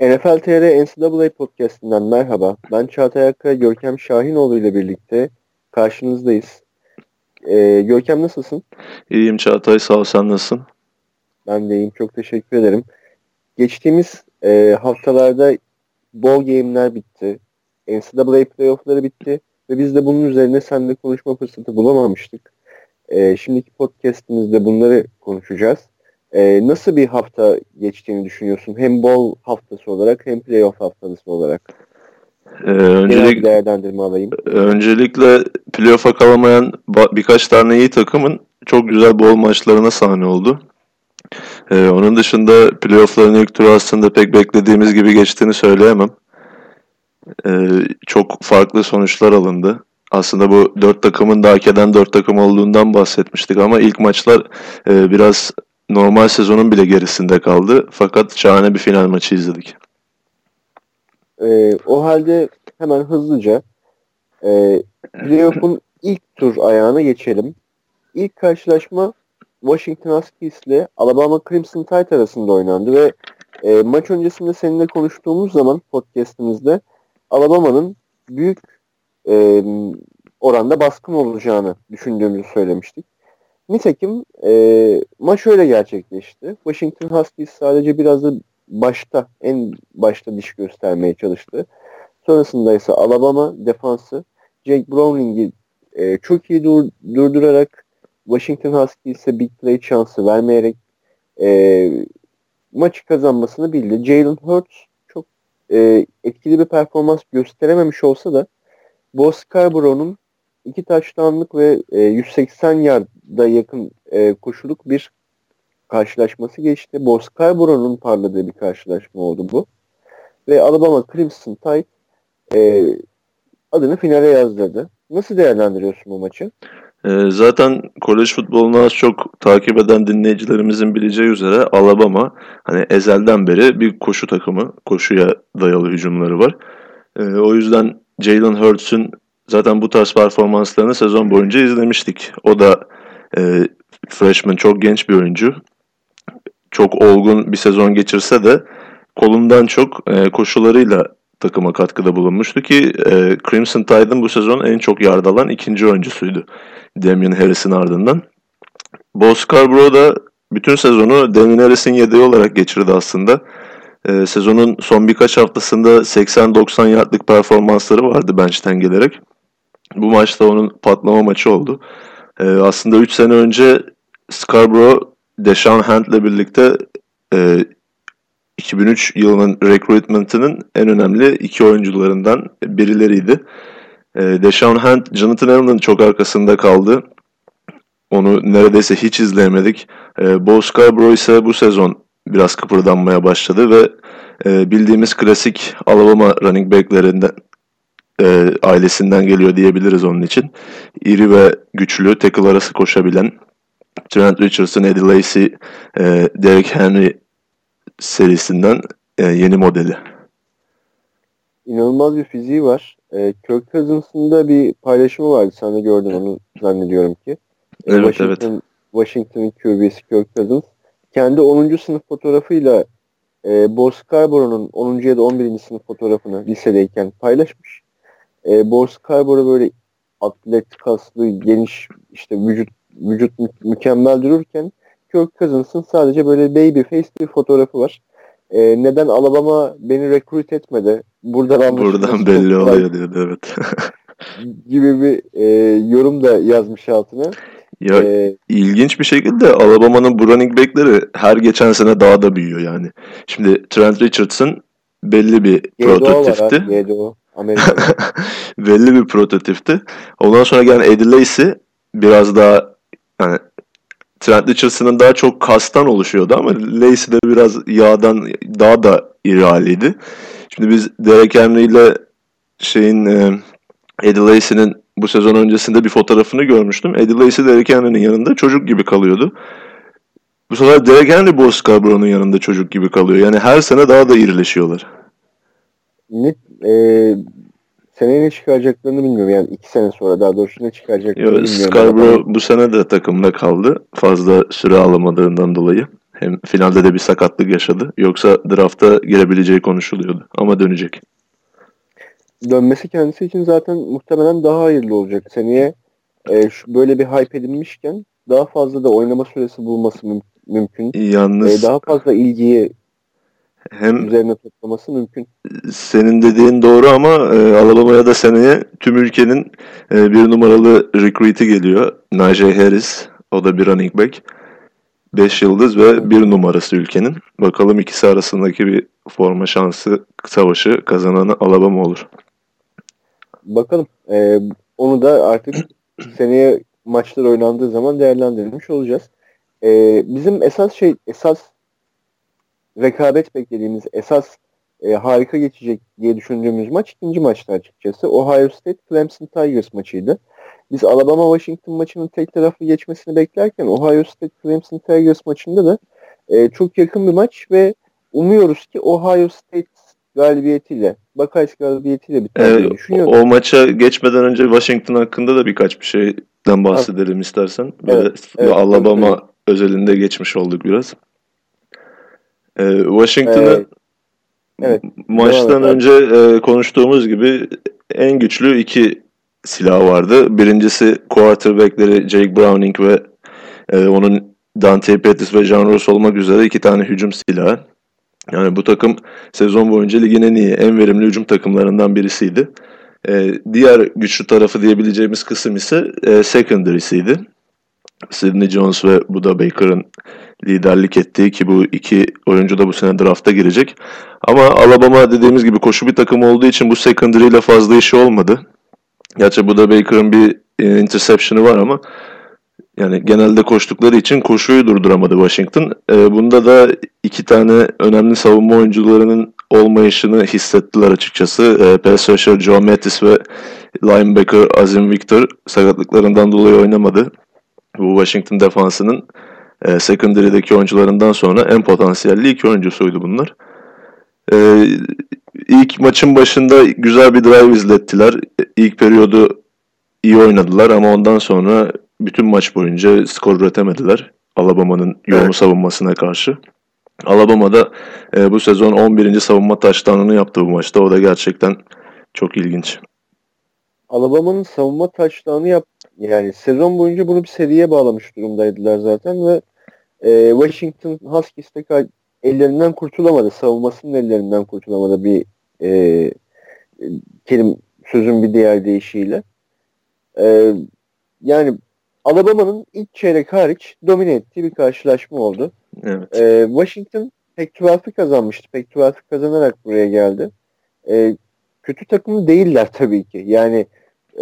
NFL TR NCAA Podcast'inden merhaba. Ben Çağatay Akkaya, Görkem Şahinoğlu ile birlikte karşınızdayız. Ee, Görkem nasılsın? İyiyim Çağatay, sağ ol. Sen nasılsın? Ben de iyiyim, çok teşekkür ederim. Geçtiğimiz e, haftalarda ball game'ler bitti. NCAA playoff'ları bitti. Ve biz de bunun üzerine seninle konuşma fırsatı bulamamıştık. E, şimdiki podcast'imizde bunları konuşacağız. E, nasıl bir hafta geçtiğini düşünüyorsun? Hem bol haftası olarak hem playoff haftası olarak. Ee, öncelik, değerlendirme alayım. Öncelikle playoff'a kalamayan birkaç tane iyi takımın çok güzel bol maçlarına sahne oldu. Ee, onun dışında playoff'ların ilk turu aslında pek beklediğimiz gibi geçtiğini söyleyemem. Ee, çok farklı sonuçlar alındı. Aslında bu dört takımın da hak eden dört takım olduğundan bahsetmiştik ama ilk maçlar e, biraz normal sezonun bile gerisinde kaldı. Fakat şahane bir final maçı izledik. E, o halde hemen hızlıca e, playoff'un ilk tur ayağına geçelim. İlk karşılaşma Washington Huskies ile Alabama Crimson Tide arasında oynandı ve e, maç öncesinde seninle konuştuğumuz zaman podcastimizde Alabama'nın büyük e, oranda baskın olacağını düşündüğümüzü söylemiştik. Nitekim e, maç öyle gerçekleşti. Washington Huskies sadece biraz da başta, en başta diş göstermeye çalıştı. Sonrasında ise Alabama defansı Jake Browning'i e, çok iyi dur, durdurarak Washington Huskies'e big play şansı vermeyerek e, maçı kazanmasını bildi. Jalen Hurts çok e, etkili bir performans gösterememiş olsa da Bo Scarborough'un iki touchdown'lık ve e, 180 yardda yakın e, koşuluk bir karşılaşması geçti. Bo Scarborough'un parladığı bir karşılaşma oldu bu. Ve Alabama Crimson Tide e, adını finale yazdırdı. Nasıl değerlendiriyorsun bu maçı? E, zaten kolej futbolunu az çok takip eden dinleyicilerimizin bileceği üzere Alabama hani ezelden beri bir koşu takımı, koşuya dayalı hücumları var. E, o yüzden Jalen Hurts'un zaten bu tarz performanslarını sezon boyunca izlemiştik. O da e, freshman çok genç bir oyuncu. Çok olgun bir sezon geçirse de kolundan çok e, koşularıyla takıma katkıda bulunmuştu ki e, Crimson Tide'ın bu sezon en çok yard alan ikinci oyuncusuydu. Damian Harris'in ardından. Bo Scarborough da bütün sezonu Damian Harris'in yedeği olarak geçirdi aslında. E, sezonun son birkaç haftasında 80-90 yardlık performansları vardı bench'ten gelerek. Bu maçta onun patlama maçı oldu. E, aslında 3 sene önce Scarborough Deshaun Hunt'le birlikte e, 2003 yılının recruitment'ının en önemli iki oyuncularından birileriydi. E, Deshaun Hunt, Jonathan Allen'ın çok arkasında kaldı. Onu neredeyse hiç izleyemedik. E, Bo Scarborough ise bu sezon biraz kıpırdanmaya başladı ve e, bildiğimiz klasik Alabama running back'lerinden e, ailesinden geliyor diyebiliriz onun için. İri ve güçlü, tackle arası koşabilen Trent Richardson, Eddie Lacy, e, Derek Henry serisinden e, yeni modeli. İnanılmaz bir fiziği var. E, Kirk Cousins'ın da bir paylaşımı vardı. Sen de gördün onu zannediyorum ki. E, evet, Washington, evet. Washington'ın QB'si Kirk Cousins. Kendi 10. sınıf fotoğrafıyla e, Bo Scarborough'un 10. ya da 11. sınıf fotoğrafını lisedeyken paylaşmış. E, Bo Scarborough böyle atlet, kaslı, geniş işte vücut vücut mü- mükemmel dururken Kirk Cousins'ın sadece böyle baby face bir fotoğrafı var. E, neden Alabama beni recruit etmedi? Buradan Buradan belli oluyor diyordu evet. gibi bir e, yorum da yazmış altına. Ya ee, ilginç bir şekilde Alabama'nın bu running back'leri her geçen sene daha da büyüyor yani. Şimdi Trent Richardson belli bir GDO prototipti. Var GDO. belli bir prototipti. Ondan sonra gelen Eddie Lacy biraz daha yani Trent Richardson'ın daha çok kastan oluşuyordu ama Lacy de biraz yağdan daha da iri haliydi. Şimdi biz Derek Henry ile şeyin e, Eddie Lacy'nin bu sezon öncesinde bir fotoğrafını görmüştüm. Eddie Lacy Derek Henry'nin yanında çocuk gibi kalıyordu. Bu sefer Derek Henry Bo Scarborough'un yanında çocuk gibi kalıyor. Yani her sene daha da irileşiyorlar. Ne, e, seneye ne çıkaracaklarını bilmiyorum. Yani iki sene sonra daha doğrusu ne çıkaracaklarını Yo, bilmiyorum. Scarborough bu sene de takımda kaldı. Fazla süre alamadığından dolayı. Hem finalde de bir sakatlık yaşadı. Yoksa drafta girebileceği konuşuluyordu. Ama dönecek. Dönmesi kendisi için zaten muhtemelen daha hayırlı olacak. Seneye e, şu böyle bir hype edinmişken daha fazla da oynama süresi bulması müm- mümkün. Yalnız E, daha fazla ilgiyi hem üzerine toplaması mümkün. senin dediğin doğru ama e, Alabama'ya da seneye tüm ülkenin e, bir numaralı recruit'i geliyor. Najee Harris. O da bir running back. 5 yıldız ve bir numarası ülkenin. Bakalım ikisi arasındaki bir forma şansı savaşı kazananı Alabama olur. Bakalım. E, onu da artık seneye maçlar oynandığı zaman değerlendirmiş olacağız. E, bizim esas şey esas rekabet beklediğimiz esas e, harika geçecek diye düşündüğümüz maç ikinci maçta açıkçası. Ohio State Clemson Tigers maçıydı. Biz Alabama Washington maçının tek taraflı geçmesini beklerken Ohio State Clemson Tigers maçında da e, çok yakın bir maç ve umuyoruz ki Ohio State galibiyetiyle, Buckeyes galibiyetiyle biter diye E, düşünüyorum. o maça geçmeden önce Washington hakkında da birkaç bir şeyden bahsedelim istersen. Böyle Evet, evet, Alabama evet. özelinde geçmiş olduk biraz. E, Washington'ı Evet. Evet. maçtan önce e, konuştuğumuz gibi en güçlü iki silah vardı. Birincisi quarterbackleri Jake Browning ve e, onun Dante Pettis ve John Ross olmak üzere iki tane hücum silahı. Yani bu takım sezon boyunca ligin en iyi, en verimli hücum takımlarından birisiydi. E, diğer güçlü tarafı diyebileceğimiz kısım ise e, secondary'siydi. Sidney Jones ve Buda Baker'ın liderlik ettiği ki bu iki oyuncu da bu sene drafta girecek. Ama Alabama dediğimiz gibi koşu bir takım olduğu için bu secondary ile fazla işi olmadı. Gerçi Buda Baker'ın bir e, interception'ı var ama yani genelde koştukları için koşuyu durduramadı Washington. E, bunda da iki tane önemli savunma oyuncularının olmayışını hissettiler açıkçası. E, pass rusher Joe Mattis ve linebacker Azim Victor sakatlıklarından dolayı oynamadı. Bu Washington defansının e, secondary'deki oyuncularından sonra en potansiyelli iki oyuncusuydu bunlar. E, ilk maçın başında güzel bir drive izlettiler. İlk periyodu iyi oynadılar ama ondan sonra bütün maç boyunca skor üretemediler. Alabama'nın yoğun Evet. savunmasına karşı. Alabama da e, bu sezon 11. savunma taştanını yaptı bu maçta. O da gerçekten çok ilginç. Alabama'nın savunma taşlarını yap yani sezon boyunca bunu bir seriye bağlamış durumdaydılar zaten ve e, Washington Huskies de ellerinden kurtulamadı. Savunmasının ellerinden kurtulamadı bir e, kelim sözün bir diğer deyişiyle. E, yani Alabama'nın ilk çeyrek hariç domine ettiği bir karşılaşma oldu. Evet. E, Washington Pac-12'ı kazanmıştı. Pac-12'ı kazanarak buraya geldi. E, kötü takım değiller tabii ki. Yani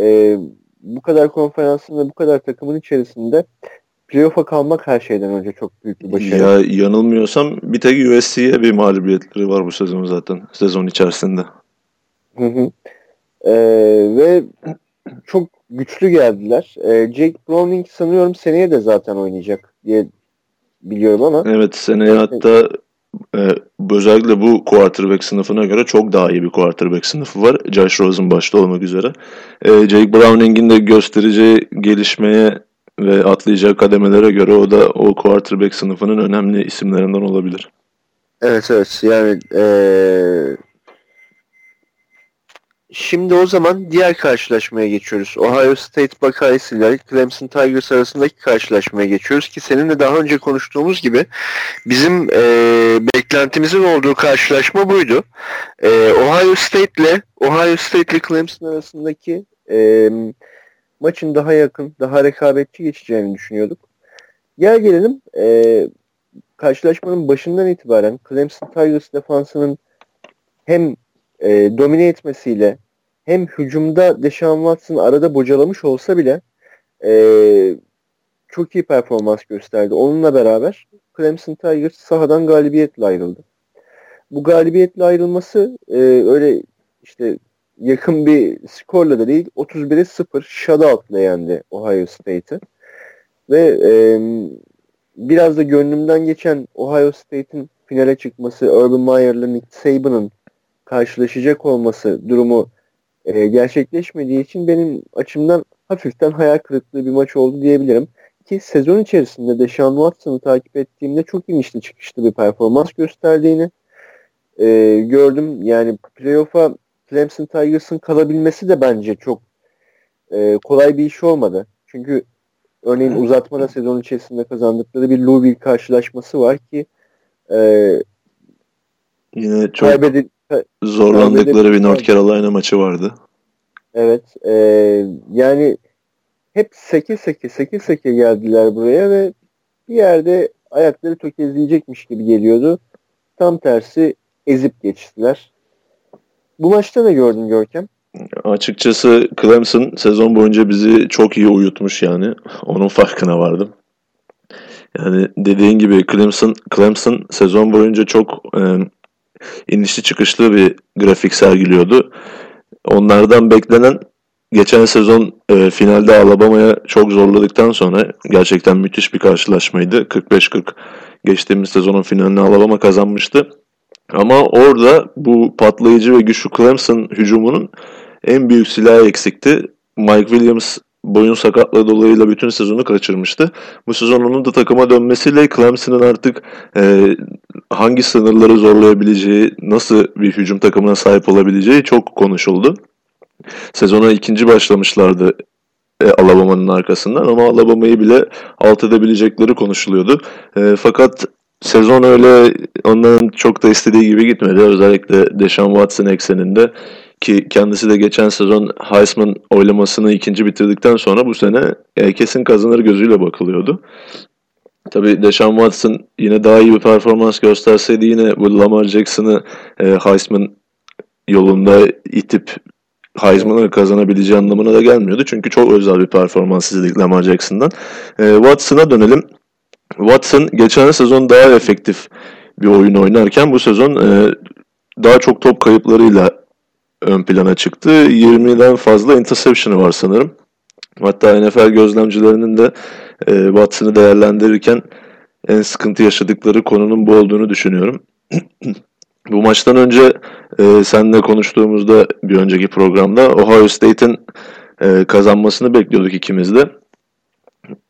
e, bu kadar konferansın ve bu kadar takımın içerisinde playoff'a kalmak her şeyden önce çok büyük bir başarı. Ya yanılmıyorsam bir tek USC'ye bir mağlubiyetleri var bu sezon zaten. Sezon içerisinde. Hı hı. E, ve çok güçlü geldiler. E, Jake Browning sanıyorum seneye de zaten oynayacak diye biliyorum ama Evet seneye Evet. hatta e, özellikle bu quarterback sınıfına göre çok daha iyi bir quarterback sınıfı var. Josh Rosen başta olmak üzere. E, Jake Browning'in de göstereceği gelişmeye ve atlayacağı kademelere göre o da o quarterback sınıfının önemli isimlerinden olabilir. Evet evet yani eee, şimdi o zaman diğer karşılaşmaya geçiyoruz. Ohio State Buckeyes ile Clemson Tigers arasındaki karşılaşmaya geçiyoruz ki seninle daha önce konuştuğumuz gibi bizim eee, beklentimizin olduğu karşılaşma buydu. Eee, Ohio State ile Ohio State ile Clemson arasındaki eee, maçın daha yakın, daha rekabetçi geçeceğini düşünüyorduk. Gel gelelim eee karşılaşmanın başından itibaren Clemson Tigers defansının hem e, domine etmesiyle hem hücumda Deshaun Watson arada bocalamış olsa bile e, çok iyi performans gösterdi. Onunla beraber Clemson Tigers sahadan galibiyetle ayrıldı. Bu galibiyetle ayrılması e, öyle işte yakın bir skorla da değil 31'e 0 shutout'la yendi Ohio State'i. Ve e, biraz da gönlümden geçen Ohio State'in finale çıkması, Urban Meyer'la Nick Saban'ın karşılaşacak olması durumu e, gerçekleşmediği için benim açımdan hafiften hayal kırıklığı bir maç oldu diyebilirim. ki sezon içerisinde de Sean Watson'ı takip ettiğimde çok inişli çıkışlı bir performans gösterdiğini e, gördüm. Yani playoff'a Clemson Tigers'ın kalabilmesi de bence çok e, kolay bir iş olmadı. Çünkü örneğin uzatmada sezon içerisinde kazandıkları bir Louisville karşılaşması var ki e, yine çok kaybedil- zorlandıkları bir North Carolina maçı vardı. Evet. E, yani hep seke seke seke seke geldiler buraya ve bir yerde ayakları tökezleyecekmiş gibi geliyordu. Tam tersi ezip geçtiler. Bu maçta ne gördün Görkem? Açıkçası Clemson sezon boyunca bizi çok iyi uyutmuş yani. Onun farkına vardım. Yani dediğin gibi Clemson, Clemson sezon boyunca çok e, inişli çıkışlı bir grafik sergiliyordu. Onlardan beklenen geçen sezon e, finalde Alabama'ya çok zorladıktan sonra gerçekten müthiş bir karşılaşmaydı. 45-40 geçtiğimiz sezonun finalini Alabama kazanmıştı. Ama orada bu patlayıcı ve güçlü Clemson hücumunun en büyük silahı eksikti. Mike Williams boyun sakatlığı dolayıyla bütün sezonu kaçırmıştı. Bu sezon onun da takıma dönmesiyle Clemson'ın artık e, hangi sınırları zorlayabileceği, nasıl bir hücum takımına sahip olabileceği çok konuşuldu. Sezona ikinci başlamışlardı e, Alabama'nın arkasından ama Alabama'yı bile alt edebilecekleri konuşuluyordu. E, fakat sezon öyle onların çok da istediği gibi gitmedi. Özellikle Deshaun Watson ekseninde ki kendisi de geçen sezon Heisman oylamasını ikinci bitirdikten sonra bu sene e, kesin kazanır gözüyle bakılıyordu. Tabii Deshaun Watson yine daha iyi bir performans gösterseydi yine bu Lamar Jackson'ı e, Heisman yolunda itip Heisman'ı kazanabileceği anlamına da gelmiyordu. Çünkü çok özel bir performans izledik Lamar Jackson'dan. E, Watson'a dönelim. Watson geçen sezon daha efektif bir oyun oynarken bu sezon e, daha çok top kayıplarıyla ön plana çıktı. 20'den fazla interception'ı var sanırım. Hatta NFL gözlemcilerinin de e, Watson'ı değerlendirirken en sıkıntı yaşadıkları konunun bu olduğunu düşünüyorum. bu maçtan önce e, seninle konuştuğumuzda bir önceki programda Ohio State'in e, kazanmasını bekliyorduk ikimiz de.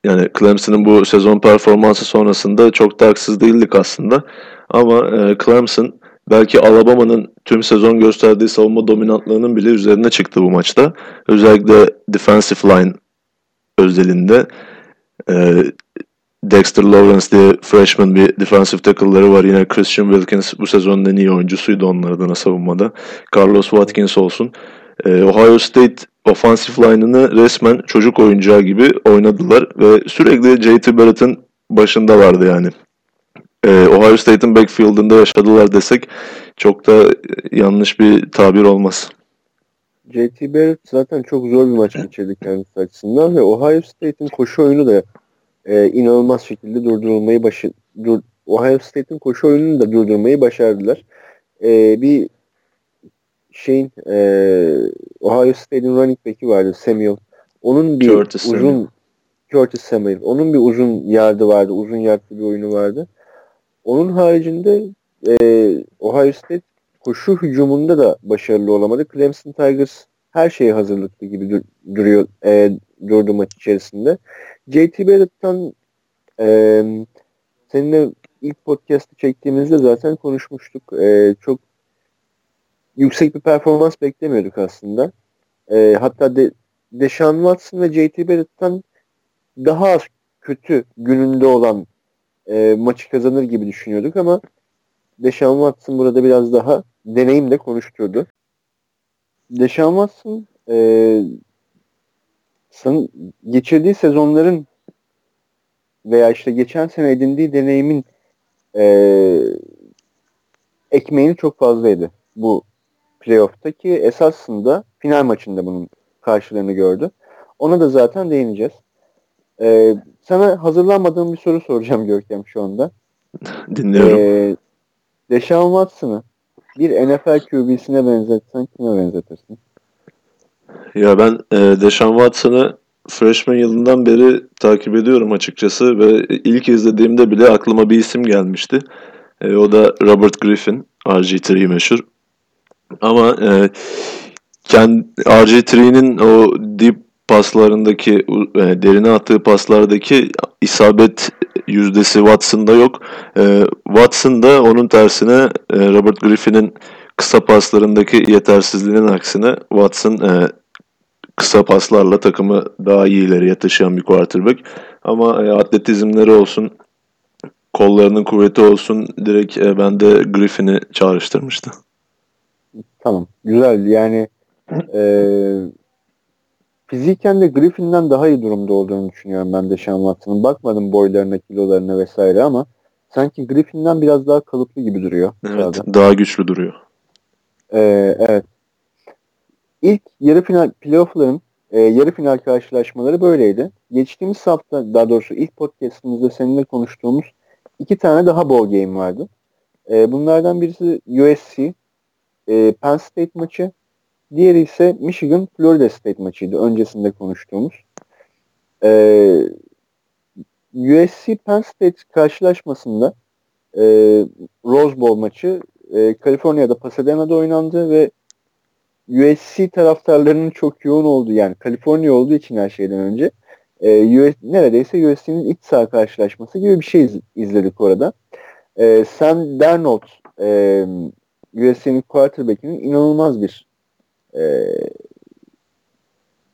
Yani Clemson'ın bu sezon performansı sonrasında çok da haksız değildik aslında. Ama e, Clemson belki Alabama'nın tüm sezon gösterdiği savunma dominantlığının bile üzerine çıktı bu maçta. Özellikle defensive line özelinde e, Dexter Lawrence diye freshman bir defensive tackle'ları var. Yine Christian Wilkins bu sezonun en iyi oyuncusuydu onlar adına savunmada. Carlos Watkins olsun. E, Ohio State offensive line'ını resmen çocuk oyuncağı gibi oynadılar ve sürekli J.T. Barrett'ın başındalardı yani. Ee, Ohio State'in backfield'ında yaşadılar desek çok da yanlış bir tabir olmaz. J.T. Barrett zaten çok zor bir maç geçirdi kendisi açısından ve Ohio State'in koşu oyunu da e, inanılmaz şekilde durdurulmayı başı dur, Ohio State'in koşu oyununu da durdurmayı başardılar. E, bir şeyin e, Ohio State'in running back'i vardı Samuel. Onun bir Curtis uzun Samuel. Curtis Samuel. Onun bir uzun yardı vardı. Uzun yardlı bir oyunu vardı. Onun haricinde e, Ohio State koşu hücumunda da başarılı olamadı. Clemson Tigers her şeye hazırlıklı gibi dur duruyor e, durdu maç içerisinde. JT Barrett'tan e, seninle ilk podcast'ı çektiğimizde zaten konuşmuştuk. E, çok yüksek bir performans beklemiyorduk aslında. E, hatta de, Deshaun Watson ve JT Barrett'tan daha az kötü gününde olan e, maçı kazanır gibi düşünüyorduk ama Deshaun Watson burada biraz daha deneyimle konuşturdu. Deshaun Watson e, san, geçirdiği sezonların veya işte geçen sene edindiği deneyimin e, ekmeğini çok fazlaydı bu playoff'ta ki esasında final maçında bunun karşılığını gördü. Ona da zaten değineceğiz. Ee, sana hazırlanmadığım bir soru soracağım Görkem şu anda. Dinliyorum. Ee, Deshaun Watson'ı bir NFL QB'sine benzetsen kime benzetirsin? Ya ben e, Deshaun Watson'ı freshman yılından beri takip ediyorum açıkçası ve ilk izlediğimde bile aklıma bir isim gelmişti. E, o da Robert Griffin, RG3 meşhur. Ama e, kendi RG3'nin o deep paslarındaki e, derine attığı paslardaki isabet yüzdesi Watson'da yok. E, Watson da onun tersine e, Robert Griffin'in kısa paslarındaki yetersizliğinin aksine Watson e, kısa paslarla takımı daha iyi ileriye taşıyan bir quarterback. Ama e, atletizmleri olsun, kollarının kuvveti olsun direkt e, bende Griffin'i çağrıştırmıştı. Tamam. Güzel. Yani e, fiziken de Griffin'den daha iyi durumda olduğunu düşünüyorum ben de Sean Watson'ın. Bakmadım boylarına, kilolarına vesaire ama sanki Griffin'den biraz daha kalıplı gibi duruyor. Evet, sırada. daha güçlü duruyor. Ee, evet. İlk yarı final playoff'ların e, yarı final karşılaşmaları böyleydi. Geçtiğimiz hafta daha doğrusu ilk podcast'ımızda seninle konuştuğumuz iki tane daha bowl game vardı. E, bunlardan birisi USC e, Penn State maçı. Diğeri ise Michigan Florida State maçıydı. Öncesinde konuştuğumuz. E, USC Penn State karşılaşmasında e, Rose Bowl maçı e, Kaliforniya'da Pasadena'da oynandı ve USC taraftarlarının çok yoğun olduğu yani Kaliforniya olduğu için her şeyden önce e, US, neredeyse USC'nin iç saha karşılaşması gibi bir şey iz, izledik orada. E, Sam Darnold e, USC'nin quarterback'inin inanılmaz bir e,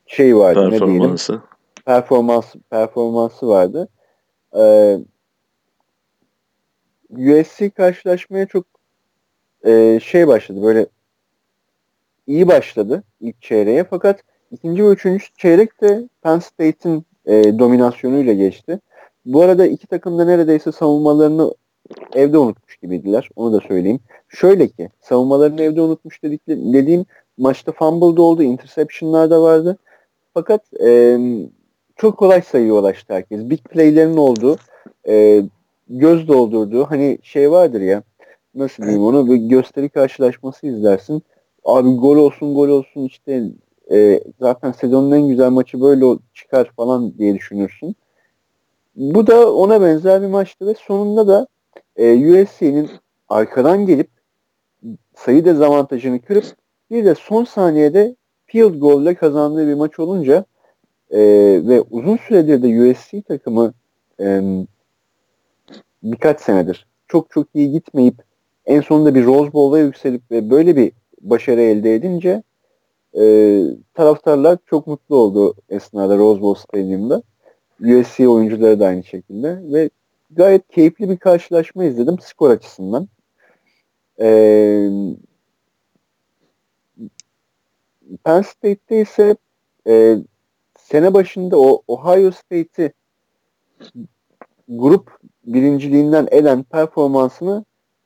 şey vardı. Performansı. Ne diyelim? Performans, performansı vardı. E, USC karşılaşmaya çok e, şey başladı böyle iyi başladı ilk çeyreğe fakat ikinci ve üçüncü çeyrek de Penn State'in e, dominasyonuyla geçti. Bu arada iki takım da neredeyse savunmalarını evde unutmuş gibiydiler. Onu da söyleyeyim. Şöyle ki savunmalarını evde unutmuş dedik, dediğim maçta fumble da oldu, interception'lar da vardı. Fakat e, çok kolay sayıya ulaştı herkes. Big play'lerin olduğu, e, göz doldurduğu hani şey vardır ya nasıl diyeyim onu bir gösteri karşılaşması izlersin. Abi gol olsun gol olsun işte e, zaten sezonun en güzel maçı böyle çıkar falan diye düşünürsün. Bu da ona benzer bir maçtı ve sonunda da e, USC'nin arkadan gelip sayı dezavantajını kırıp bir de son saniyede field goal ile kazandığı bir maç olunca e, ve uzun süredir de USC takımı e, birkaç senedir çok çok iyi gitmeyip en sonunda bir Rose Bowl'a yükselip ve böyle bir başarı elde edince e, taraftarlar çok mutlu oldu esnada Rose Bowl Stadyum'da. USC oyuncuları da aynı şekilde ve gayet keyifli bir karşılaşma izledim skor açısından. Ee, Penn State'te ise e, sene başında o Ohio State'i grup birinciliğinden eden performansını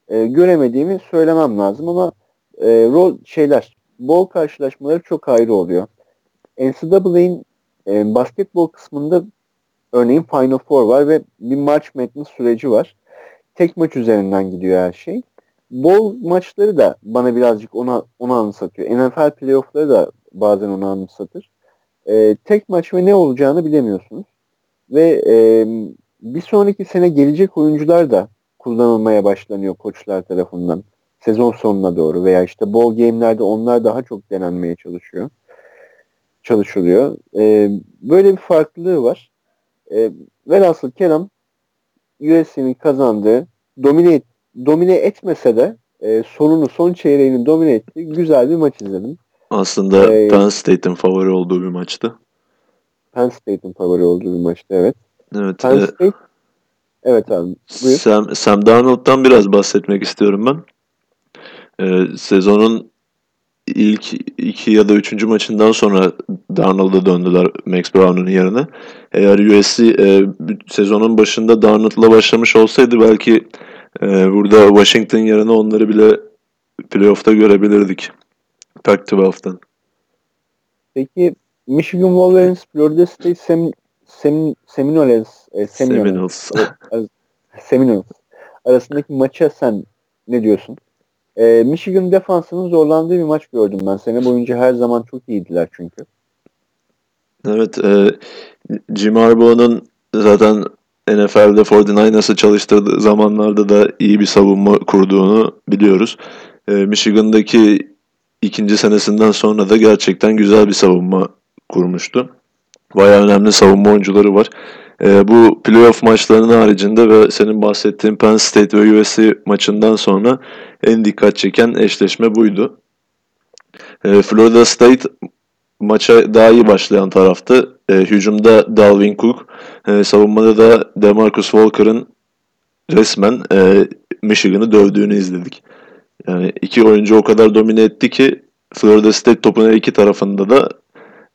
e, göremediğimi söylemem lazım ama e, rol şeyler bol karşılaşmaları çok ayrı oluyor. NCAA'nin e, basketbol kısmında örneğin Final Four var ve bir March Madness süreci var. Tek maç üzerinden gidiyor her şey. Bol maçları da bana birazcık ona onu anımsatıyor. NFL playoff'ları da bazen onu anımsatır. E, tek maç ve ne olacağını bilemiyorsunuz. Ve e, bir sonraki sene gelecek oyuncular da kullanılmaya başlanıyor koçlar tarafından sezon sonuna doğru veya işte ball game'lerde onlar daha çok denenmeye çalışıyor. Çalışılıyor. E, böyle bir farklılığı var. E, velhasıl Kerem USC'nin kazandığı domine, domine etmese de e, sonunu son çeyreğini domine etti. Güzel bir maç izledim. Aslında ee, Penn State'in favori olduğu bir maçtı. Penn State'in favori olduğu bir maçtı evet. Evet. Penn e, State Evet abi. Buyur. Sam, Sam Darnold'dan biraz bahsetmek istiyorum ben. Ee, sezonun ilk iki ya da üçüncü maçından sonra Darnold'a döndüler Max Brown'un yerine. Eğer USC e, sezonun başında Darnold'la başlamış olsaydı belki e, burada Washington yerine onları bile playoff'ta görebilirdik. Pac-12'den. Peki Michigan Wolverines, Florida State Sem Sem Seminoles, e, Seminoles. Seminoles. Seminoles arasındaki maça sen ne diyorsun? E, Michigan defansının zorlandığı bir maç gördüm ben. Sene boyunca her zaman çok iyiydiler çünkü. Evet. E, Jim Harbaugh'un zaten NFL'de 49ers'ı çalıştırdığı zamanlarda da iyi bir savunma kurduğunu biliyoruz. E, Michigan'daki ikinci senesinden sonra da gerçekten güzel bir savunma kurmuştu. Bayağı önemli savunma oyuncuları var. E, bu playoff maçlarının haricinde ve senin bahsettiğin Penn State ve USC maçından sonra en dikkat çeken eşleşme buydu. E, Florida State maça daha iyi başlayan taraftı. E, hücumda Dalvin Cook, e, savunmada da DeMarcus Walker'ın resmen e, Michigan'ı dövdüğünü izledik. Yani iki oyuncu o kadar domine etti ki Florida State topun iki tarafında da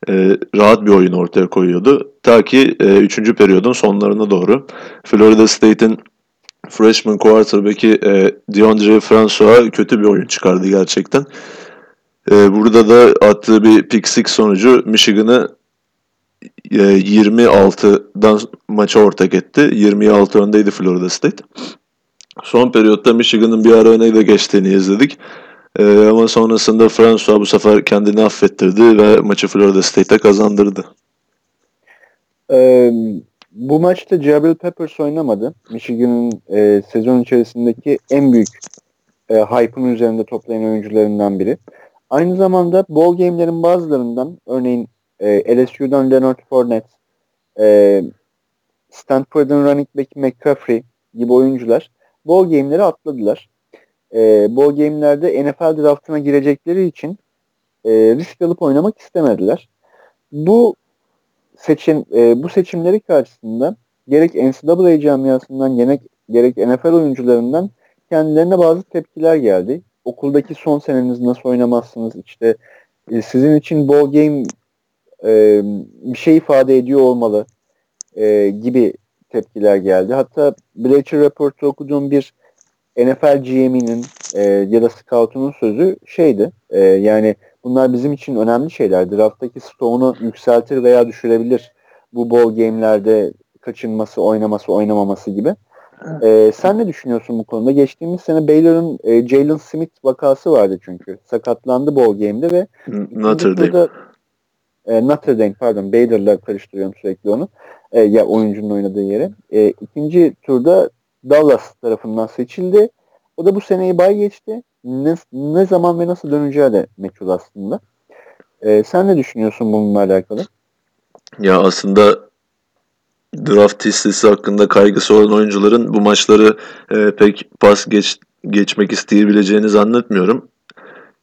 e, rahat bir oyun ortaya koyuyordu. Ta ki e, periyodun sonlarına doğru Florida State'in freshman quarterback'i e, DeAndre Francois kötü bir oyun çıkardı gerçekten. E, burada da attığı bir pick six sonucu Michigan'ı e, 26'dan maça ortak etti. 26 öndeydi Florida State. Son periyotta Michigan'ın bir ara öne de geçtiğini izledik. Ee, ama sonrasında François bu sefer kendini affettirdi ve maçı Florida State'e kazandırdı. Ee, bu maçta Jabril Peppers oynamadı. Michigan'ın e, sezon içerisindeki en büyük e, hype'ın üzerinde toplayan oyuncularından biri. Aynı zamanda ball game'lerin bazılarından örneğin e, LSU'dan Leonard Fournette, e, Stanford'un running back McCaffrey gibi oyuncular ball game'leri atladılar. E, ball game'lerde NFL draftına girecekleri için e, risk alıp oynamak istemediler. Bu seçim e, bu seçimleri karşısında gerek NCAA camiasından gerek, gerek NFL oyuncularından kendilerine bazı tepkiler geldi. Okuldaki son seneniz nasıl oynamazsınız? İşte e, sizin için ball game e, bir şey ifade ediyor olmalı e, gibi tepkiler geldi. Hatta Bleacher Report'ta okuduğum bir NFL GM'inin e, ya da scout'unun sözü şeydi. E, yani bunlar bizim için önemli şeyler. Draft'taki stoğunu yükseltir veya düşürebilir. Bu ball game'lerde kaçınması, oynaması, oynamaması gibi. E, sen ne düşünüyorsun bu konuda? Geçtiğimiz sene Baylor'ın e, Jalen Smith vakası vardı çünkü. Sakatlandı ball game'de ve Notre Dame. E, Notre Dame pardon Baylor'la karıştırıyorum sürekli onu. E, ya oyuncunun oynadığı yere. E, ikinci turda Dallas tarafından seçildi. O da bu seneyi bay geçti. Ne, ne zaman ve nasıl döneceği de meçhul aslında. E, sen ne düşünüyorsun bununla alakalı? Ya aslında draft listesi hakkında kaygısı olan oyuncuların bu maçları e, pek pas geç, geçmek isteyebileceğini zannetmiyorum.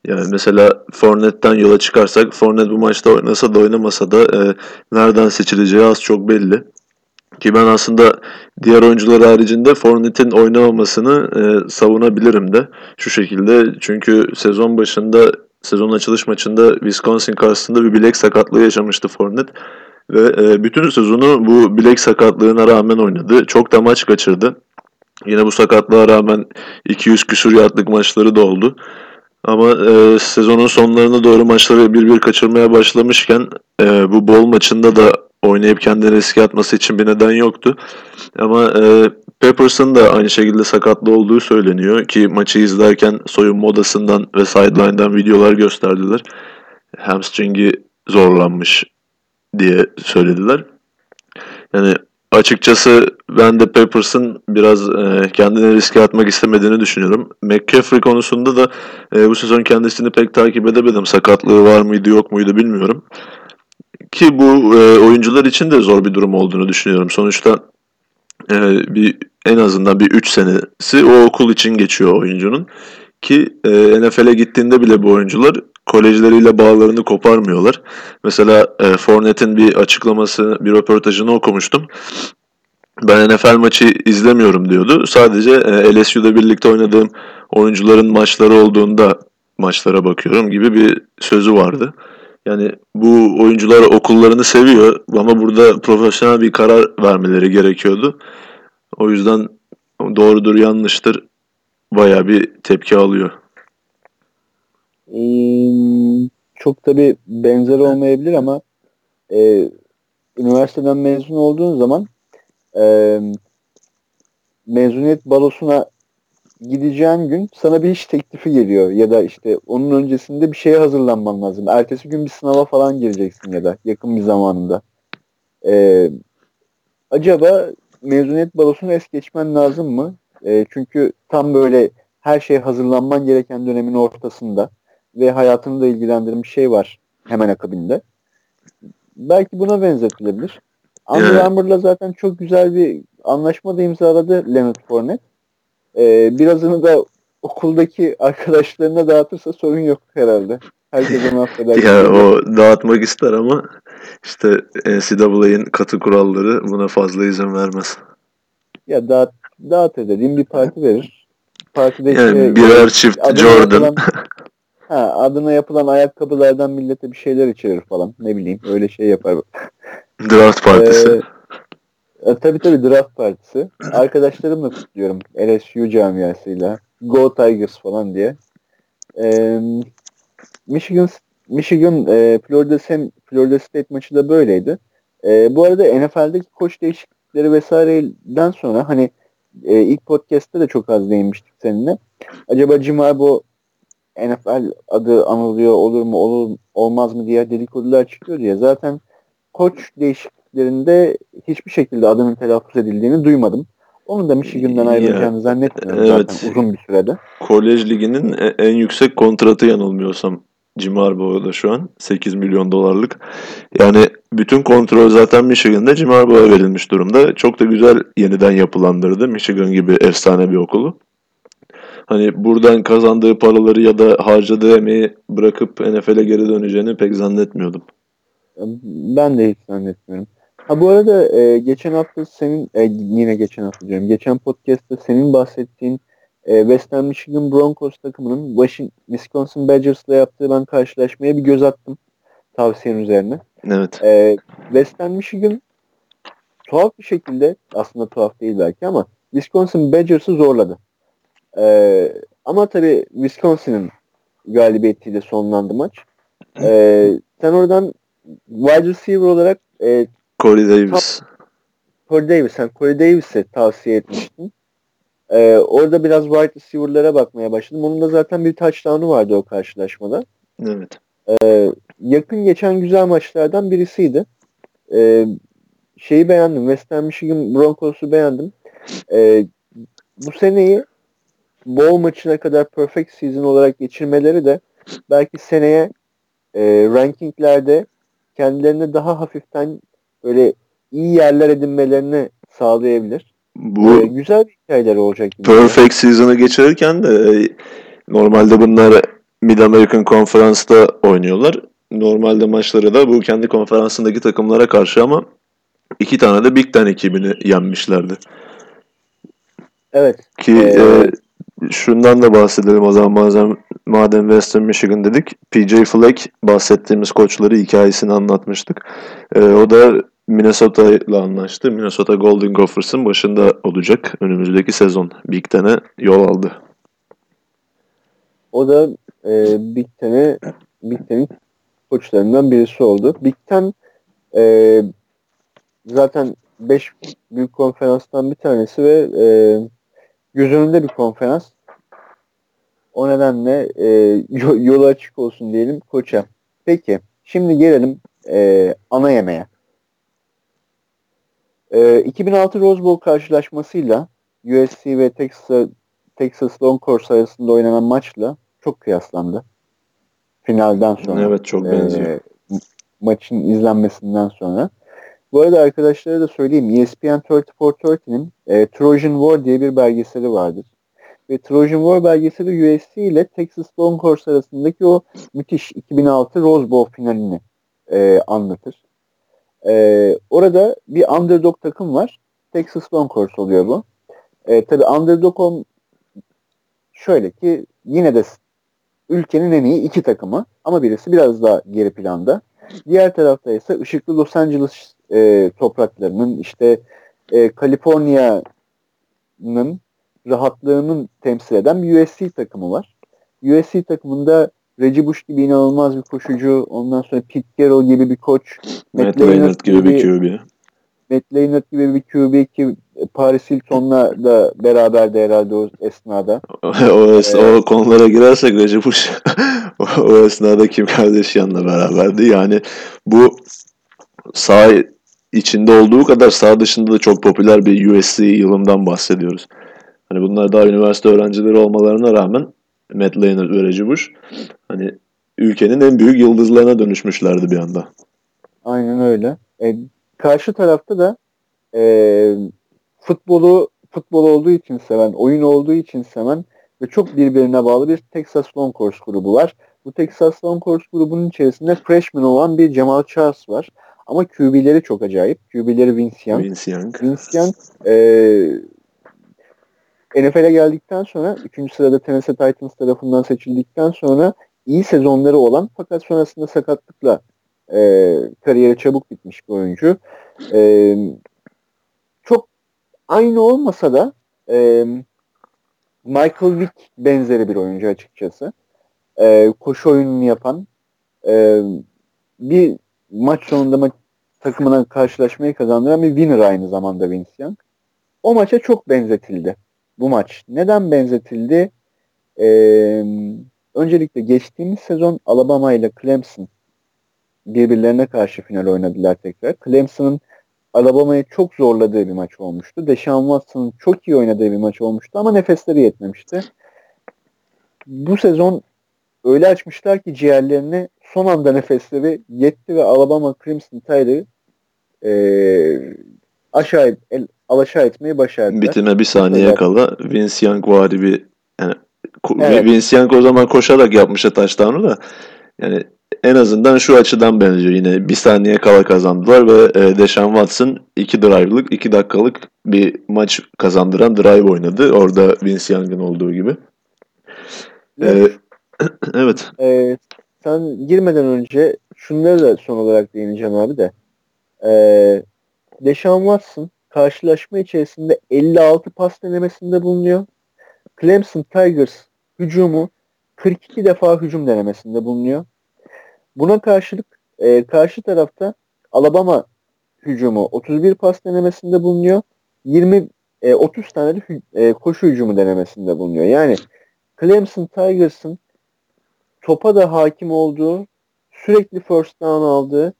Yani mesela Fournette'den yola çıkarsak Fournette bu maçta oynasa da oynamasa da e, nereden seçileceği az çok belli. Ki ben aslında diğer oyuncular haricinde Fournette'in oynamamasını e, savunabilirim de şu şekilde. Çünkü sezon başında sezon açılış maçında Wisconsin karşısında bir bilek sakatlığı yaşamıştı Fournette. Ve e, bütün sezonu bu bilek sakatlığına rağmen oynadı. Çok da maç kaçırdı. Yine bu sakatlığa rağmen 200 küsur yardlık maçları da oldu. Ama e, sezonun sonlarına doğru maçları bir bir kaçırmaya başlamışken e, bu bol maçında da oynayıp kendini riske atması için bir neden yoktu. Ama e, Peppers'ın da aynı şekilde sakatlı olduğu söyleniyor ki maçı izlerken soyunma odasından ve sideline'dan videolar gösterdiler. Hamstring'i zorlanmış diye söylediler. Yani açıkçası ben de Peppers'ın biraz e, kendini riske atmak istemediğini düşünüyorum. McCaffrey konusunda da e, bu sezon kendisini pek takip edemedim. Sakatlığı var mıydı yok muydu bilmiyorum. Ki bu e, oyuncular için de zor bir durum olduğunu düşünüyorum. Sonuçta e, bir en azından bir 3 senesi o okul için geçiyor oyuncunun. Ki e, NFL'e gittiğinde bile bu oyuncular kolejleriyle bağlarını koparmıyorlar. Mesela e, Fournette'in bir açıklaması, bir röportajını okumuştum. Ben NFL maçı izlemiyorum diyordu. Sadece e, LSU'da birlikte oynadığım oyuncuların maçları olduğunda maçlara bakıyorum gibi bir sözü vardı. Yani bu oyuncular okullarını seviyor ama burada profesyonel bir karar vermeleri gerekiyordu. O yüzden doğrudur yanlıştır baya bir tepki alıyor. Ee, çok tabi benzer olmayabilir ama e, üniversiteden mezun olduğun zaman e, mezuniyet balosuna gideceğin gün sana bir iş teklifi geliyor ya da işte onun öncesinde bir şeye hazırlanman lazım. Ertesi gün bir sınava falan gireceksin ya da yakın bir zamanında. Ee, acaba mezuniyet balosunu es geçmen lazım mı? Ee, çünkü tam böyle her şeye hazırlanman gereken dönemin ortasında ve hayatını da ilgilendiren bir şey var hemen akabinde. belki buna benzetilebilir. Under. Armour'la zaten çok güzel bir anlaşma da imzaladı Leonard Fournette. Ee, birazını da okuldaki arkadaşlarına dağıtırsa sorun yok herhalde. Herkese mahveder. Ya o dağıtmak ister ama işte NCAA'nin katı kuralları buna fazla izin vermez. Ya dağıt, dağıt dediğim bir parti verir. Partide Yani işte birer çift adına Jordan. yapılan- ha, adına yapılan ayakkabılardan millete bir şeyler içerir falan. Ne bileyim öyle şey yapar. Draft partisi. Ee, e, tabii tabii draft partisi. Arkadaşlarımla kutluyorum. LSU camiasıyla. Go Tigers falan diye. Ee, Michigan Michigan e, Florida Sam, Florida State maçı da böyleydi. E, bu arada NFL'deki koç değişiklikleri vesaireden sonra hani e, ilk podcast'te de çok az değinmiştik seninle. Acaba Jim Harbaugh NFL adı anılıyor olur mu olur olmaz mı diye dedikodular çıkıyor diye. Zaten koç değişikliklerinde hiçbir şekilde adının telaffuz edildiğini duymadım. Onun da Michigan'dan Ya, ayrılacağını zannetmiyorum evet. zaten uzun bir sürede. Kolej liginin e- en yüksek kontratı yanılmıyorsam Jim Harbaugh'da şu an 8 milyon dolarlık. Yani bütün kontrol zaten Michigan'da Jim Harbaugh'a verilmiş durumda. Çok da güzel yeniden yapılandırdı Michigan gibi efsane bir okulu. Hani buradan kazandığı paraları ya da harcadığı emeği bırakıp NFL'e geri döneceğini pek zannetmiyordum. Ben de hiç zannetmiyorum. Ha bu arada e, geçen hafta senin e, yine geçen hafta diyorum. Geçen podcast'ta senin bahsettiğin e, Western Michigan Broncos takımının Washington, Wisconsin Badgers'la yaptığı ben karşılaşmaya bir göz attım tavsiyen üzerine. Evet. E, Western Michigan tuhaf bir şekilde aslında tuhaf değil belki ama Wisconsin Badgers'ı zorladı. E, ama tabii Wisconsin'in galibiyetiyle sonlandı maç. E, sen oradan wide receiver olarak e, Corey Davis. Corey Davis, sen Corey Davis'e tavsiye etmiştin. Ee, orada biraz wide receiver'lara bakmaya başladım. Onun da zaten bir touchdown'u vardı o karşılaşmada. Evet. Ee, yakın geçen güzel maçlardan birisiydi. Ee, şeyi beğendim. Western Michigan Broncos'u beğendim. Ee, bu seneyi bowl maçına kadar perfect season olarak geçirmeleri de belki seneye e, rankinglerde kendilerine daha hafiften böyle iyi yerler edinmelerini sağlayabilir. Bu Ee, güzel bir hikayeler olacak. gibi. Perfect Season'ı geçirirken de e, normalde bunlar Mid American Conference'da oynuyorlar. Normalde maçları da bu kendi konferansındaki takımlara karşı ama iki tane de Big Ten ekibini yenmişlerdi. Evet. Ki Ee, e, şundan da bahsedelim o zaman madem, madem Western Michigan dedik. PJ Fleck bahsettiğimiz koçları hikayesini anlatmıştık. E, o da Minnesota ile anlaştı. Minnesota Golden Gophers'ın başında olacak önümüzdeki sezon. Big Ten'e yol aldı. O da e, Big Ten'e Big Ten'in koçlarından birisi oldu. Big Ten e, zaten 5 büyük konferanstan bir tanesi ve e, göz önünde bir konferans. O nedenle e, yo- yolu açık olsun diyelim koça. Peki şimdi gelelim e, ana yemeğe. E, 2006 Rose Bowl karşılaşmasıyla USC ve Texas, Texas Longhorns arasında oynanan maçla çok kıyaslandı. Finalden sonra. Evet çok benziyor. e, ma- maçın izlenmesinden sonra. Bu arada arkadaşlara da söyleyeyim. ESPN 3430'nin e, Trojan War diye bir belgeseli vardır. Ve Trojan War belgeseli USC ile Texas Longhorns arasındaki o müthiş 2006 Rose Bowl finalini e, anlatır. E, orada bir underdog takım var. Texas Longhorns oluyor bu. E, tabii underdog ol- şöyle ki yine de ülkenin en iyi iki takımı ama birisi biraz daha geri planda. Diğer tarafta ise ışıklı Los Angeles e, topraklarının işte e, Kaliforniya'nın rahatlığının temsil eden bir USC takımı var. USC takımında Reggie Bush gibi inanılmaz bir koşucu, ondan sonra Pete Carroll gibi bir koç, Matt Leonard gibi bir QB. Matt Leonard gibi bir QB ki Paris Hilton'la da beraberdi herhalde o esnada. o, es- o konulara girersek Recep Bush o, o esnada Kim Kardashian'la beraberdi. Yani bu sağ içinde olduğu kadar sağ dışında da çok popüler bir USC yılından bahsediyoruz. Hani bunlar daha üniversite öğrencileri olmalarına rağmen Matt Leonard ve Reggie Bush hani ülkenin en büyük yıldızlarına dönüşmüşlerdi bir anda. Aynen öyle. E, karşı tarafta da e, futbolu futbol olduğu için seven, oyun olduğu için seven ve çok birbirine bağlı bir Texas Longhorns grubu var. Bu Texas Longhorns grubunun içerisinde freshman olan bir Jamal Charles var. Ama QB'leri çok acayip. QB'leri Vince Young. Vince Young. Vince Young e, NFL'e geldikten sonra 3. sırada Tennessee Titans tarafından seçildikten sonra iyi sezonları olan fakat sonrasında sakatlıkla e, kariyeri çabuk bitmiş bir oyuncu. E, çok aynı olmasa da e, Michael Vick benzeri bir oyuncu açıkçası. E, koşu oyununu yapan e, bir maç sonunda ma- takımına karşılaşmayı kazandıran bir winner aynı zamanda Vince Young. O maça çok benzetildi bu maç. Neden benzetildi? Ee, öncelikle geçtiğimiz sezon Alabama ile Clemson birbirlerine karşı final oynadılar tekrar. Clemson'ın Alabama'yı çok zorladığı bir maç olmuştu. Deshaun Watson'ın çok iyi oynadığı bir maç olmuştu ama nefesleri yetmemişti. Bu sezon öyle açmışlar ki ciğerlerini son anda nefesleri yetti ve Alabama Crimson Tide'ı e, aşağı el, alaşağı etmeyi başardılar. Bitime bir saniye evet. kala Vince Young vari bir yani Evet. Vince Young o zaman koşarak yapmıştı taştanı da yani en azından şu açıdan benziyor yine bir saniye kala kazandılar ve e, Deshaun Watson 2 drive'lık 2 dakikalık bir maç kazandıran drive oynadı. Orada Vince Young'ın olduğu gibi. Evet. Ee, evet. Ee, sen girmeden önce şunları da son olarak değineceğim abi de. Ee, Deshaun Watson karşılaşma içerisinde 56 pas denemesinde bulunuyor. Clemson Tigers hücumu 42 defa hücum denemesinde bulunuyor. Buna karşılık e, karşı tarafta Alabama hücumu 31 pas denemesinde bulunuyor. 20 e, 30 tane de hü- e, koşu hücumu denemesinde bulunuyor. Yani Clemson Tigers'ın topa da hakim olduğu, sürekli first down aldığı,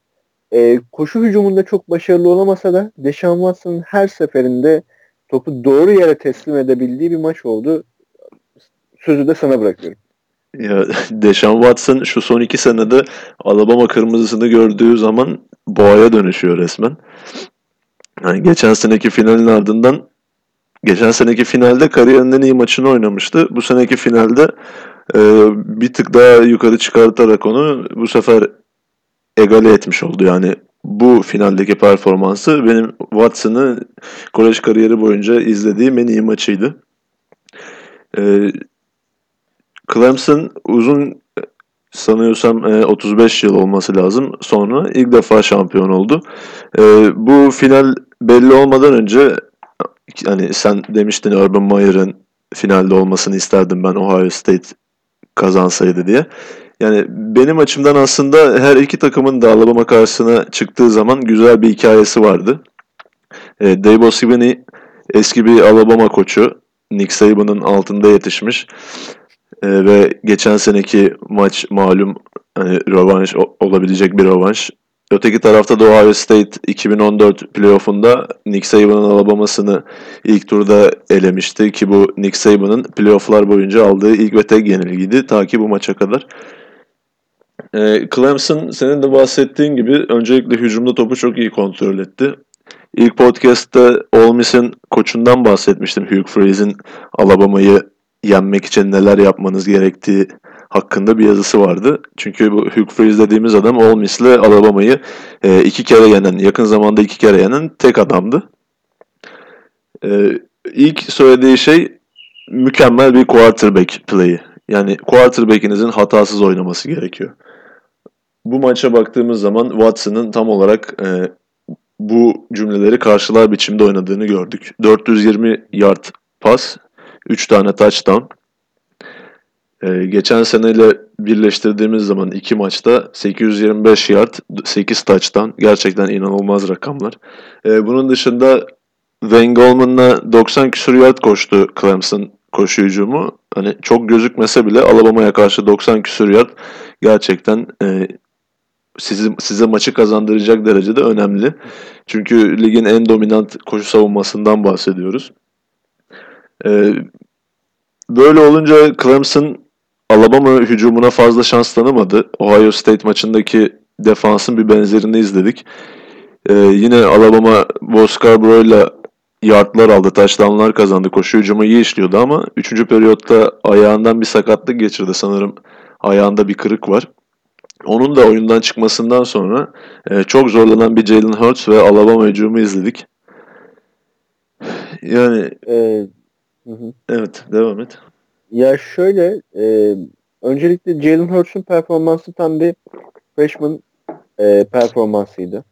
e, koşu hücumunda çok başarılı olamasa da Deshaun Watson'ın her seferinde topu doğru yere teslim edebildiği bir maç oldu. Sözü de sana bırakıyorum. Ya Deshaun Watson şu son iki senede Alabama kırmızısını gördüğü zaman boğaya dönüşüyor resmen. Yani geçen seneki finalin ardından geçen seneki finalde kariyerinin en iyi maçını oynamıştı. Bu seneki finalde e, bir tık daha yukarı çıkartarak onu bu sefer egale etmiş oldu. Yani bu finaldeki performansı benim Watson'ı kolej kariyeri boyunca izlediğim en iyi maçıydı. E, Clemson uzun sanıyorsam e, 35 yıl olması lazım. Sonra ilk defa şampiyon oldu. E, bu final belli olmadan önce hani sen demiştin Urban Meyer'ın finalde olmasını isterdim ben Ohio State kazansaydı diye. Yani benim açımdan aslında her iki takımın da Alabama karşısına çıktığı zaman güzel bir hikayesi vardı. E, Dabo Swinney eski bir Alabama koçu. Nick Saban'ın altında yetişmiş. E, ve geçen seneki maç malum hani rövanş olabilecek bir rövanş. Öteki tarafta da Ohio State 2014 playoff'unda Nick Saban'ın Alabama'sını ilk turda elemişti ki bu Nick Saban'ın playoff'lar boyunca aldığı ilk ve tek yenilgiydi ta ki bu maça kadar. E, Clemson senin de bahsettiğin gibi öncelikle hücumda topu çok iyi kontrol etti. İlk podcast'te Ole Miss'in koçundan bahsetmiştim. Hugh Freeze'in Alabama'yı yenmek için neler yapmanız gerektiği hakkında bir yazısı vardı. Çünkü bu Hugh Freeze dediğimiz adam Ole Miss'le Alabama'yı e, iki kere yenen, yakın zamanda iki kere yenen tek adamdı. E, ilk söylediği şey mükemmel bir quarterback play'i. Yani quarterback'inizin hatasız oynaması gerekiyor. Bu maça baktığımız zaman Watson'ın tam olarak e, bu cümleleri karşılar biçimde oynadığını gördük. 420 yard pas, 3 tane touchdown. Ee, geçen seneyle birleştirdiğimiz zaman iki maçta 825 yard, 8 touchdown. Gerçekten inanılmaz rakamlar. Ee, bunun dışında Wayne Goldman'la 90 küsur yard koştu Clemson koşu hücumu. Hani çok gözükmese bile Alabama'ya karşı 90 küsur yard gerçekten e, sizi, size maçı kazandıracak derecede önemli. Çünkü ligin en dominant koşu savunmasından bahsediyoruz. Ee, böyle olunca Clemson Alabama hücumuna fazla şans tanımadı. Ohio State maçındaki defansın bir benzerini izledik. Ee, yine Alabama Bo Scarborough'la yardlar aldı, touchdownlar kazandı. Koşu hücumu iyi işliyordu ama 3. periyotta ayağından bir sakatlık geçirdi sanırım. Ayağında bir kırık var. Onun da oyundan çıkmasından sonra e, çok zorlanan bir Jalen Hurts ve Alabama hücumu izledik. Yani Ee, hı hı. evet devam et. Ya şöyle e, öncelikle Jalen Hurts'un performansı tam bir freshman e, performansıydı.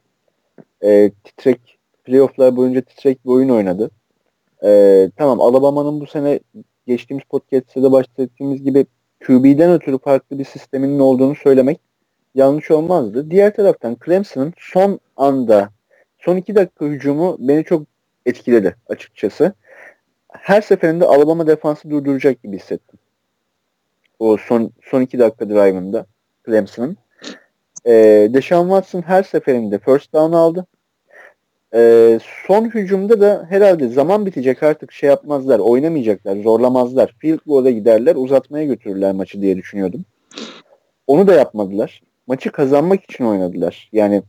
E, titrek playofflar boyunca titrek bir oyun oynadı. E, tamam Alabama'nın bu sene geçtiğimiz podcast'te de bahsettiğimiz gibi QB'den ötürü farklı bir sisteminin olduğunu söylemek yanlış olmazdı. Diğer taraftan Clemson'ın son anda son iki dakika hücumu beni çok etkiledi açıkçası. Her seferinde Alabama defansı durduracak gibi hissettim. O son son iki dakika drive'ında Clemson'ın. Ee, Deshaun Watson her seferinde first down aldı. Ee, son hücumda da herhalde zaman bitecek artık şey yapmazlar, oynamayacaklar, zorlamazlar. Field goal'a giderler, uzatmaya götürürler maçı diye düşünüyordum. Onu da yapmadılar. Maçı kazanmak için oynadılar. Yani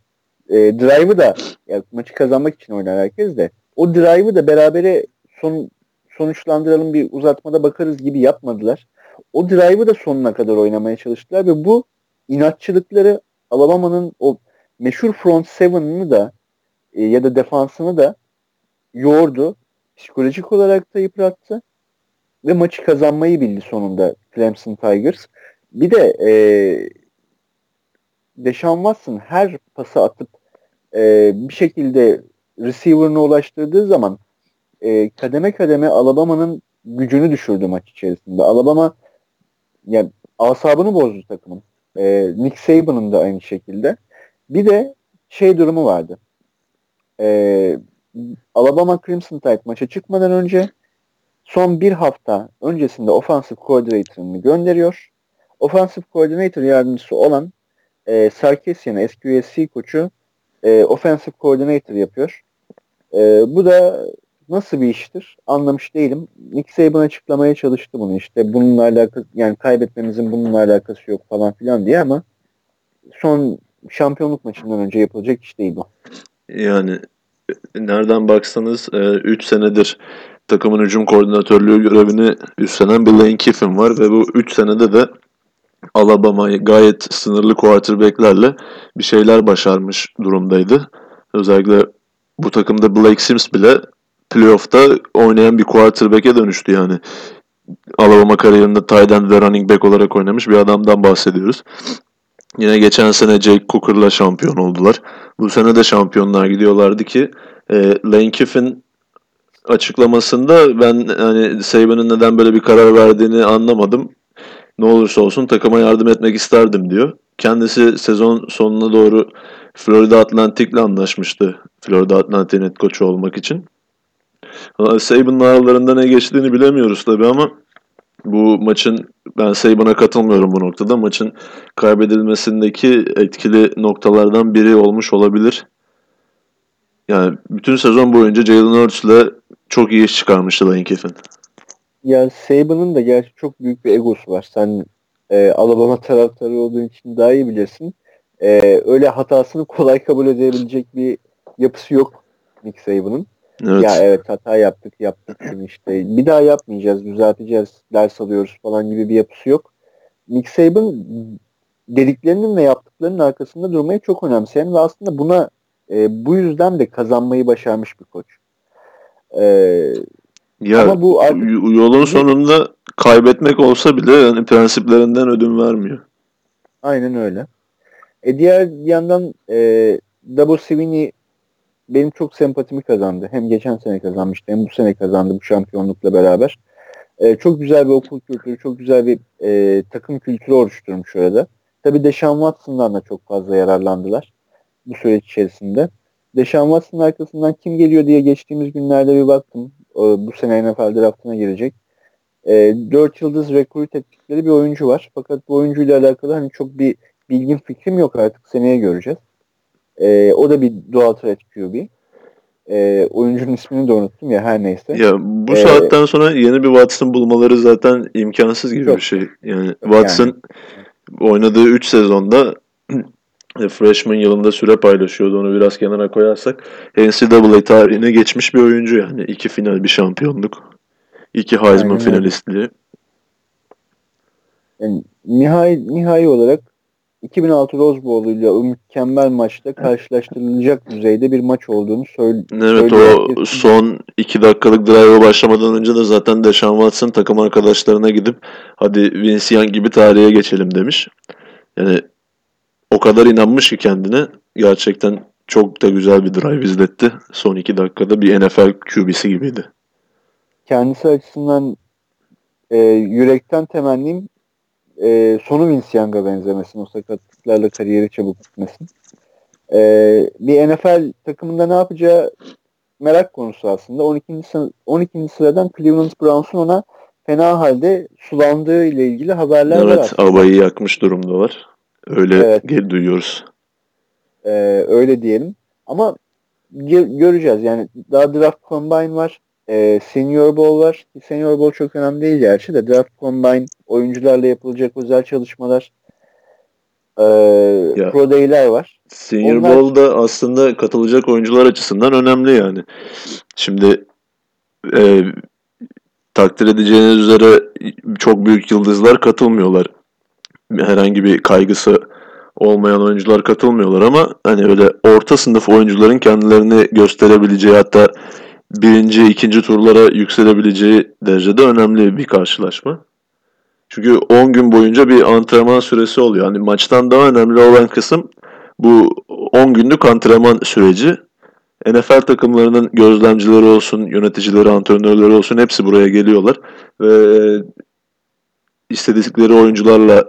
e, drive'ı da yani maçı kazanmak için oynar herkes de. O drive'ı da berabere son sonuçlandıralım bir uzatmada bakarız gibi yapmadılar. O drive'ı da sonuna kadar oynamaya çalıştılar ve bu inatçılıkları Alabama'nın o meşhur front seven'ını da e, ya da defansını da yordu. Psikolojik olarak da yıprattı ve maçı kazanmayı bildi sonunda Clemson Tigers. Bir de e, Deshaun Watson her pası atıp e, bir şekilde receiver'ına ulaştırdığı zaman e, kademe kademe Alabama'nın gücünü düşürdü maç içerisinde. Alabama yani asabını bozdu takımın. E, Nick Saban'ın da aynı şekilde. Bir de şey durumu vardı. E, Alabama Crimson Tide maça çıkmadan önce son bir hafta öncesinde offensive coordinator'ını gönderiyor. Offensive coordinator yardımcısı olan e, Sarkisian USC koçu e, offensive coordinator yapıyor. E, bu da nasıl bir iştir anlamış değilim. Nick Saban açıklamaya çalıştı bunu işte bununla alakası yani kaybetmemizin bununla alakası yok falan filan diye ama son şampiyonluk maçından önce yapılacak iş değil bu. Yani nereden baksanız 3 e, senedir takımın hücum koordinatörlüğü görevini üstlenen bir Lane Kiffin var ve bu 3 senede de Alabama gayet sınırlı quarterback'lerle bir şeyler başarmış durumdaydı. Özellikle bu takımda Blake Sims bile playoff'ta oynayan bir quarterback'e dönüştü yani. Alabama kariyerinde tight end ve running back olarak oynamış bir adamdan bahsediyoruz. Yine geçen sene Jake Cooker'la şampiyon oldular. Bu sene de şampiyonlar gidiyorlardı ki e, Lane Kiffin açıklamasında ben hani Saban'ın neden böyle bir karar verdiğini anlamadım. Ne olursa olsun takıma yardım etmek isterdim diyor. Kendisi sezon sonuna doğru Florida Atlantic'le anlaşmıştı. Florida Atlantic'in head koçu olmak için. Saban'ın aralarında ne geçtiğini bilemiyoruz tabii ama bu maçın ben Saban'a katılmıyorum bu noktada. Maçın kaybedilmesindeki etkili noktalardan biri olmuş olabilir. Yani bütün sezon boyunca Jalen Hurts'le çok iyi iş çıkarmıştı Lane Kiffin. Ya Saban'ın da gerçi çok büyük bir egosu var. Sen e, Alabama taraftarı olduğun için daha iyi bilirsin. E, öyle hatasını kolay kabul edebilecek bir yapısı yok Nick Saban'ın. Evet. Ya evet hata yaptık yaptık işte. Bir daha yapmayacağız, düzelteceğiz, ders alıyoruz falan gibi bir yapısı yok. Nick Saban dediklerinin ve yaptıklarının arkasında durmayı çok önemseyen ve aslında buna e, bu yüzden de kazanmayı başarmış bir koç. E, ya ama bu artık... yolun sonunda kaybetmek olsa bile yani prensiplerinden ödün vermiyor. Aynen öyle. E diğer yandan e, Double Sweeney benim çok sempatimi kazandı. Hem geçen sene kazanmıştı hem bu sene kazandı bu şampiyonlukla beraber. E, çok güzel bir okul kültürü, çok güzel bir e, takım kültürü oluşturmuş orada. Tabii Deshaun Watson'dan da çok fazla yararlandılar bu süreç içerisinde. Deshaun Watson'ın arkasından kim geliyor diye geçtiğimiz günlerde bir baktım. E, bu sene NFL draftına girecek. E, 4 yıldız recruit ettikleri bir oyuncu var. Fakat bu oyuncuyla alakalı hani çok bir bilgin fikrim yok artık seneye göreceğiz. E, o da bir dual threat QB. E, oyuncunun ismini de unuttum ya her neyse. Ya bu ee, saatten sonra yeni bir Watson bulmaları zaten imkansız gibi çok, bir şey. Yani Watson yani. oynadığı 3 sezonda e, freshman yılında süre paylaşıyordu. Onu biraz kenara koyarsak NCAA tarihine geçmiş bir oyuncu yani. iki final bir şampiyonluk. iki Heisman Aynen. finalistliği. Yani nihai, nihai olarak 2006 Rose Bowl ile o mükemmel maçta karşılaştırılacak düzeyde bir maç olduğunu söyle Evet o son 2 dakikalık drive'a başlamadan önce de zaten Deshaun Watson takım arkadaşlarına gidip hadi Vince Young gibi tarihe geçelim demiş. Yani o kadar inanmış ki kendine gerçekten çok da güzel bir drive izletti. Son 2 dakikada bir NFL QB'si gibiydi. Kendisi açısından e, yürekten temennim e, sonu Vince Young'a benzemesin. O sakatlıklarla kariyeri çabuk bitmesin. E, bir NFL takımında ne yapacağı merak konusu aslında. 12. Sı 12. sıradan Cleveland Browns'un ona fena halde sulandığı ile ilgili haberler evet, var. Evet, havayı yakmış durumdalar. Öyle evet. geri duyuyoruz. Ee, öyle diyelim. Ama göreceğiz. Yani daha draft combine var. E, senior Bowl var. Senior Bowl çok önemli değil gerçi de draft combine oyuncularla yapılacak özel çalışmalar e, ya, pro day'ler var. Senior Onlar... Bowl'da aslında katılacak oyuncular açısından önemli yani. Şimdi e, takdir edeceğiniz üzere çok büyük yıldızlar katılmıyorlar. Herhangi bir kaygısı olmayan oyuncular katılmıyorlar ama hani öyle orta sınıf oyuncuların kendilerini gösterebileceği hatta birinci, ikinci turlara yükselebileceği derecede önemli bir karşılaşma. Çünkü 10 gün boyunca bir antrenman süresi oluyor. Hani maçtan daha önemli olan kısım bu 10 günlük antrenman süreci. NFL takımlarının gözlemcileri olsun, yöneticileri, antrenörleri olsun hepsi buraya geliyorlar. Ve istedikleri oyuncularla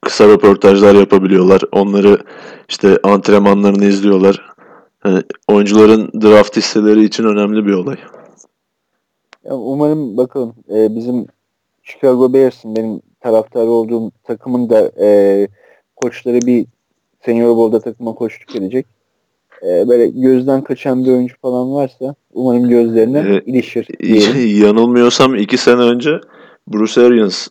kısa röportajlar yapabiliyorlar. Onları işte antrenmanlarını izliyorlar. Yani oyuncuların draft listeleri için önemli bir olay. Umarım bakalım e, bizim Chicago Bears'ın benim taraftarı olduğum takımın da e, koçları bir Senior Bowl'da takıma koçluk edecek. E, böyle gözden kaçan bir oyuncu falan varsa umarım gözlerine ee, ilişir. Diyelim. Yanılmıyorsam iki sene önce Bruce Arians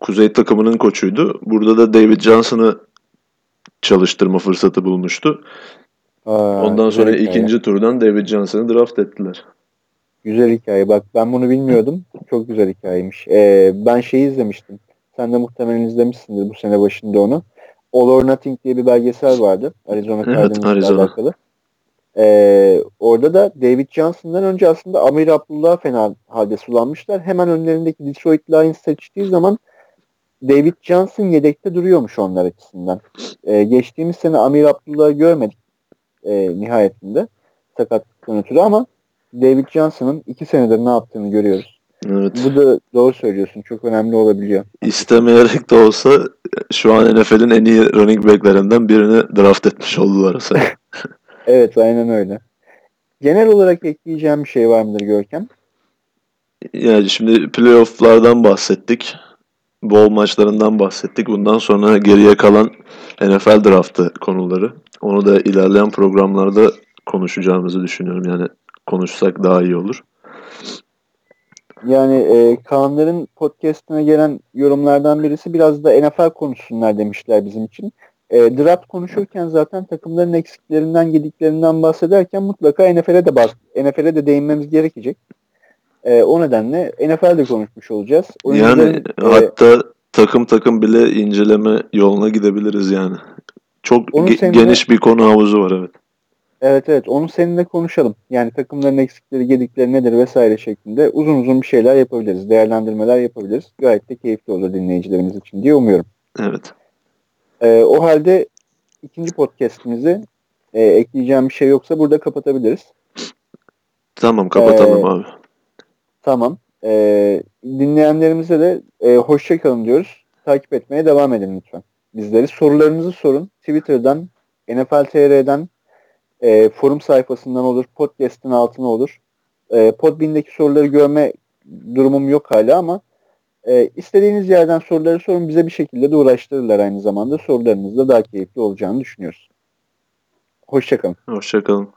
Kuzey takımının koçuydu. Burada da David Johnson'ı çalıştırma fırsatı bulmuştu. Aa, Ondan sonra ikinci turdan David Johnson'ı draft ettiler. Güzel hikaye. Bak ben bunu bilmiyordum. Çok güzel hikayemiş. Ee, ben şeyi izlemiştim. Sen de muhtemelen izlemişsindir bu sene başında onu. All or Nothing diye bir belgesel vardı. Arizona evet, Arizona. alakalı. Ee, orada da David Johnson'dan önce aslında Amir Abdullah fena halde sulanmışlar. Hemen önlerindeki Detroit Lions seçtiği zaman David Johnson yedekte duruyormuş onlar açısından. Ee, geçtiğimiz sene Amir Abdullah'ı görmedik e, nihayetinde sakatlıktan ötürü ama David Johnson'ın iki senedir ne yaptığını görüyoruz. Evet. Bu da doğru söylüyorsun. Çok önemli olabiliyor. İstemeyerek de olsa şu an NFL'in en iyi running back'lerinden birini draft etmiş oldular. evet aynen öyle. Genel olarak ekleyeceğim bir şey var mıdır Görkem? Yani şimdi playoff'lardan bahsettik. Bol maçlarından bahsettik. Bundan sonra geriye kalan NFL draftı konuları. Onu da ilerleyen programlarda konuşacağımızı düşünüyorum. Yani konuşsak daha iyi olur. Yani e, Kaanların podcastine gelen yorumlardan birisi biraz da NFL konuşsunlar demişler bizim için. E, draft konuşurken zaten takımların eksiklerinden, gediklerinden bahsederken mutlaka NFL'e de bas NFL'e de değinmemiz gerekecek. E, o nedenle NFL'de konuşmuş olacağız. yani e, hatta takım takım bile inceleme yoluna gidebiliriz yani. Çok ge- geniş bir konu havuzu var evet. Evet evet onu seninle konuşalım. Yani takımların eksikleri, gedikleri nedir vesaire şeklinde uzun uzun bir şeyler yapabiliriz. Değerlendirmeler yapabiliriz. Gayet de keyifli olur dinleyicilerimiz için diye umuyorum. Evet. Ee, o halde ikinci podcastimizi e, ekleyeceğim bir şey yoksa burada kapatabiliriz. Tamam kapatalım ee, abi. Tamam. Ee, dinleyenlerimize de e, hoşçakalın diyoruz. Takip etmeye devam edin lütfen. Bizleri sorularınızı sorun. Twitter'dan, NFL TR'den, e, forum sayfasından olur, podcast'ın altına olur. E, Podbean'deki soruları görme durumum yok hala ama e, istediğiniz yerden soruları sorun. Bize bir şekilde de uğraştırırlar aynı zamanda. Sorularınız da daha keyifli olacağını düşünüyoruz. Hoşçakalın. Hoşçakalın.